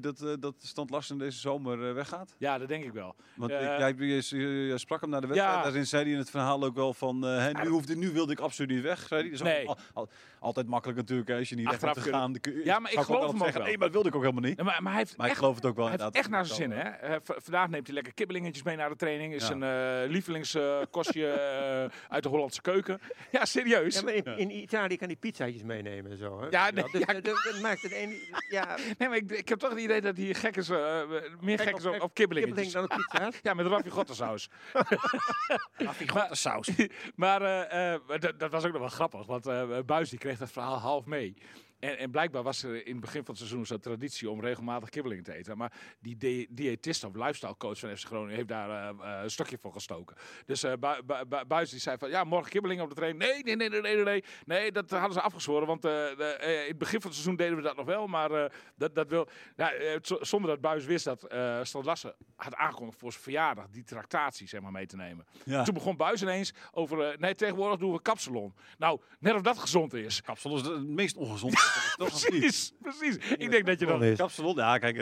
dat, eh, dat Stand deze zomer eh, weggaat? ja, dat denk ik wel. Want Eh, ik, jij, je, je- je sprak hem naar de wedstrijd. Ja. Daarin zei hij in het verhaal ook wel van... eh, hè, nu, hoefde, nu wilde ik absoluut niet weg, zei hij. Ook Nee. al- al- altijd makkelijk natuurlijk, hè, als je niet Achteraf weg bent gegaan. dan kun je- Ja, maar ik ook geloof ook zeggen, wel. Nee, maar dat wilde ik ook helemaal niet. Nee, maar, maar hij heeft Maar ik echt geloof het ook wel Hij heeft echt naar zijn zin, hè? Eh, vandaag neemt hij lekker kibbelingetjes mee naar de training. Is Ja. een eh lievelingskostje eh, uit de Hollandse keuken. Ja, serieus. Ja, in, in Italië kan hij pizzaatjes meenemen en zo. Hè? Ja, dus, ja. dat, maakt het een. Ja, Nee, maar ik, ik heb toch het idee dat hij gek is, eh, meer gek is op, op kibbelingetjes. dan op pizza's. Ja, met raffigottasaus. saus. maar eh, eh, dat, dat was ook nog wel grappig, want eh Buis die kreeg dat verhaal half mee. En, en blijkbaar was er in het begin van het seizoen zo'n traditie om regelmatig kibbeling te eten. Maar die di- diëtist of lifestyle coach van FC Groningen heeft daar eh, eh, een stokje voor gestoken. Dus Bu- Bu- Bu- Buis die zei van, ja, morgen kibbeling op de training. Nee, nee, nee, nee, nee, nee, nee. Dat hadden ze afgezworen, want de, in het begin van het seizoen deden we dat nog wel. Maar dat, dat wil, zonder dat Buis wist dat Lassen had aangekondigd voor zijn verjaardag die tractatie zeg maar, mee te nemen. Ja. Toen begon Buis ineens over, nee, tegenwoordig doen we kapsalon. Nou, net of dat gezond is. Kapsalon is het meest ongezond. Toch? Precies, precies. Ik denk dat je dan... is. Kapsalon, ja, kijk,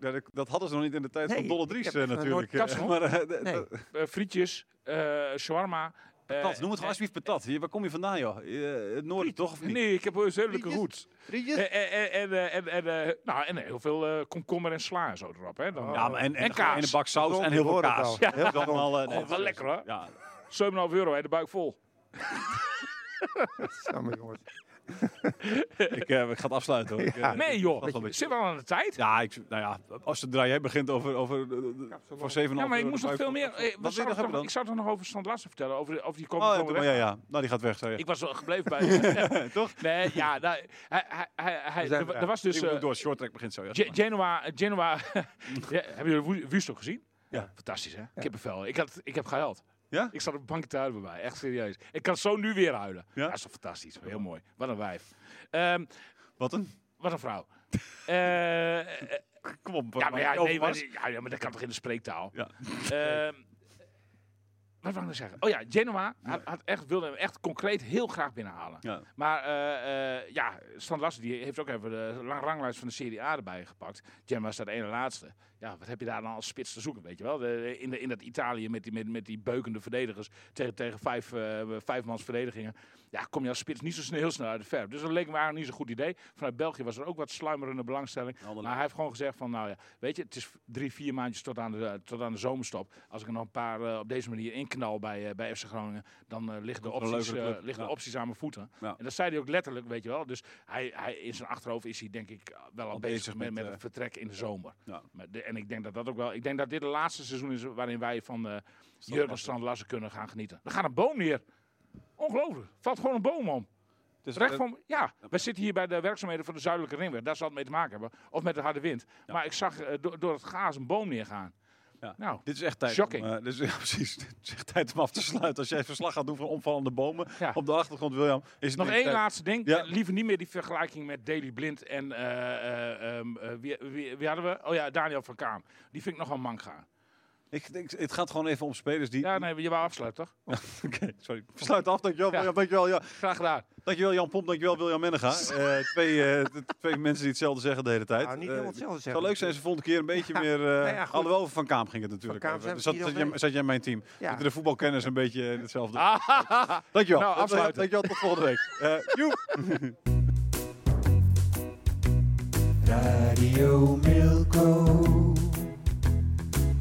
eh, dat hadden ze nog niet in de tijd van Dolle Dries eh, nog natuurlijk. eh, eh, eh, frietjes, eh shawarma. eh, Patat, noem het gewoon alsjeblieft patat. Hier, waar kom je vandaan, joh? Eh, het noorden toch, of niet? Nee, ik heb een zuidelijke. Frietjes? En, en, en, eh, en, en, eh, nou, en heel veel eh, komkommer en sla en zo erop. Hè. Dan, Ja, maar en, en, En kaas. En een bak saus en heel veel kaas. Ja, Heel dat is allemaal... eh, Oh, wel lekker, hoor. Ja, 7,5 euro, hè, de buik vol. Samen, jongens. ik, eh, ik ga het afsluiten, hoor. Ik, eh, Nee, joh. Zit wel aan de tijd. Ja, ik, nou ja, als de draai begint over, over eh, voor 7,5 Ja, maar ik moest nog veel meer. eh, Wat nog toch- dan? Ik zou toch nog over Stand Lassen vertellen? Over, over die Oh, komen ja, ja, ja. Nou, die gaat weg, je. Ik was wel gebleven bij... Toch? nee, ja, nou, hij, hij, hij, zijn er, was dus... eh, door short track begint zo, ja. Ge- Genoa, Genoa ja, hebben jullie ook gezien? Ja. Fantastisch, hè? Kippenvel. Ik, had, ik heb gehuild. Ja? Ik zat op een bankje te huilen bij mij. Echt serieus. Ik kan zo nu weer huilen. Ja? Dat is toch fantastisch. Heel mooi. Wat een wijf. Ehm, Wat een? wat een vrouw. Eh, Kom op. ja, maar ja, nee, maar, ja, maar dat kan toch in de spreektaal. Ja. Ehm, wat wou ik nou zeggen? Oh ja, Genoa had, had echt, wilde hem echt concreet heel graag binnenhalen. Ja. Maar eh, ja, Stan Lassen die heeft ook even de lang ranglijst van de Serie A erbij gepakt. Genoa staat de ene laatste. Ja, wat heb je daar dan als spits te zoeken, weet je wel? De, in, de, in dat Italië met die, met, met die beukende verdedigers tegen, tegen vijf, eh vijfmans verdedigingen. Ja, kom je als spits niet zo snel, heel snel uit de verf. Dus dat leek me eigenlijk niet zo'n goed idee. Vanuit België was er ook wat sluimerende belangstelling. Maar hij heeft gewoon gezegd van, nou ja, weet je, het is drie, vier maandjes tot aan de, tot aan de zomerstop. Als ik er nog een paar eh, op deze manier inknal bij, eh, bij FC Groningen, dan eh, liggen, de opties, liggen de opties aan mijn voeten. Ja. En dat zei hij ook letterlijk, weet je wel. Dus hij, hij, in zijn achterhoofd is hij denk ik wel al, bezig, bezig met, met, het vertrek in de zomer. Ja. De- en ik denk dat dat ook wel, ik denk dat dit het laatste seizoen is waarin wij van uh, Jurgen Strand Lassen kunnen gaan genieten. Er gaat een boom neer. Ongelooflijk. Valt gewoon een boom om. Dus, Recht eh, van, ja, we zitten hier bij de werkzaamheden van de Zuidelijke Ringweg. Daar zal het mee te maken hebben. Of met de harde wind. Maar ik zag eh, door, door het gaas een boom neergaan. Ja. Nou, Dit is echt tijd. Shocking. Om, eh, dit is, ja, precies. Dit is echt tijd om af te sluiten. Als jij verslag gaat doen van omvallende bomen Ja. op de achtergrond, William, is het nog één tijd- laatste ding. Ja. Liever niet meer die vergelijking met Daily Blind en eh, eh, ehm, eh, wie, wie, wie hadden we? Oh ja, Daniel van Kaam. Die vind ik nogal mank gaan. Ik, ik, het gaat gewoon even om spelers die... Ja, nee, je wou afsluiten, toch? Oké, sorry. Versluit af. Dankjewel, Ja. Dankjewel, ja. Graag gedaan. dankjewel Jan Pomp. Dankjewel William Mennega. Eh, twee, eh, twee mensen die hetzelfde zeggen de hele tijd. Nou, niet Eh, helemaal hetzelfde het zeggen. zou leuk zijn de volgende keer een beetje meer... eh ja, goed. alhoewel, van Kaam ging het natuurlijk. Van Kaam even. zijn Dus we zat, zat, jij, zat jij in mijn team. Ja. De voetbalkenners een beetje in hetzelfde. Ah, Dankjewel. Nou, afsluiten. Dankjewel, tot volgende week. Eh joep. Radio Milko.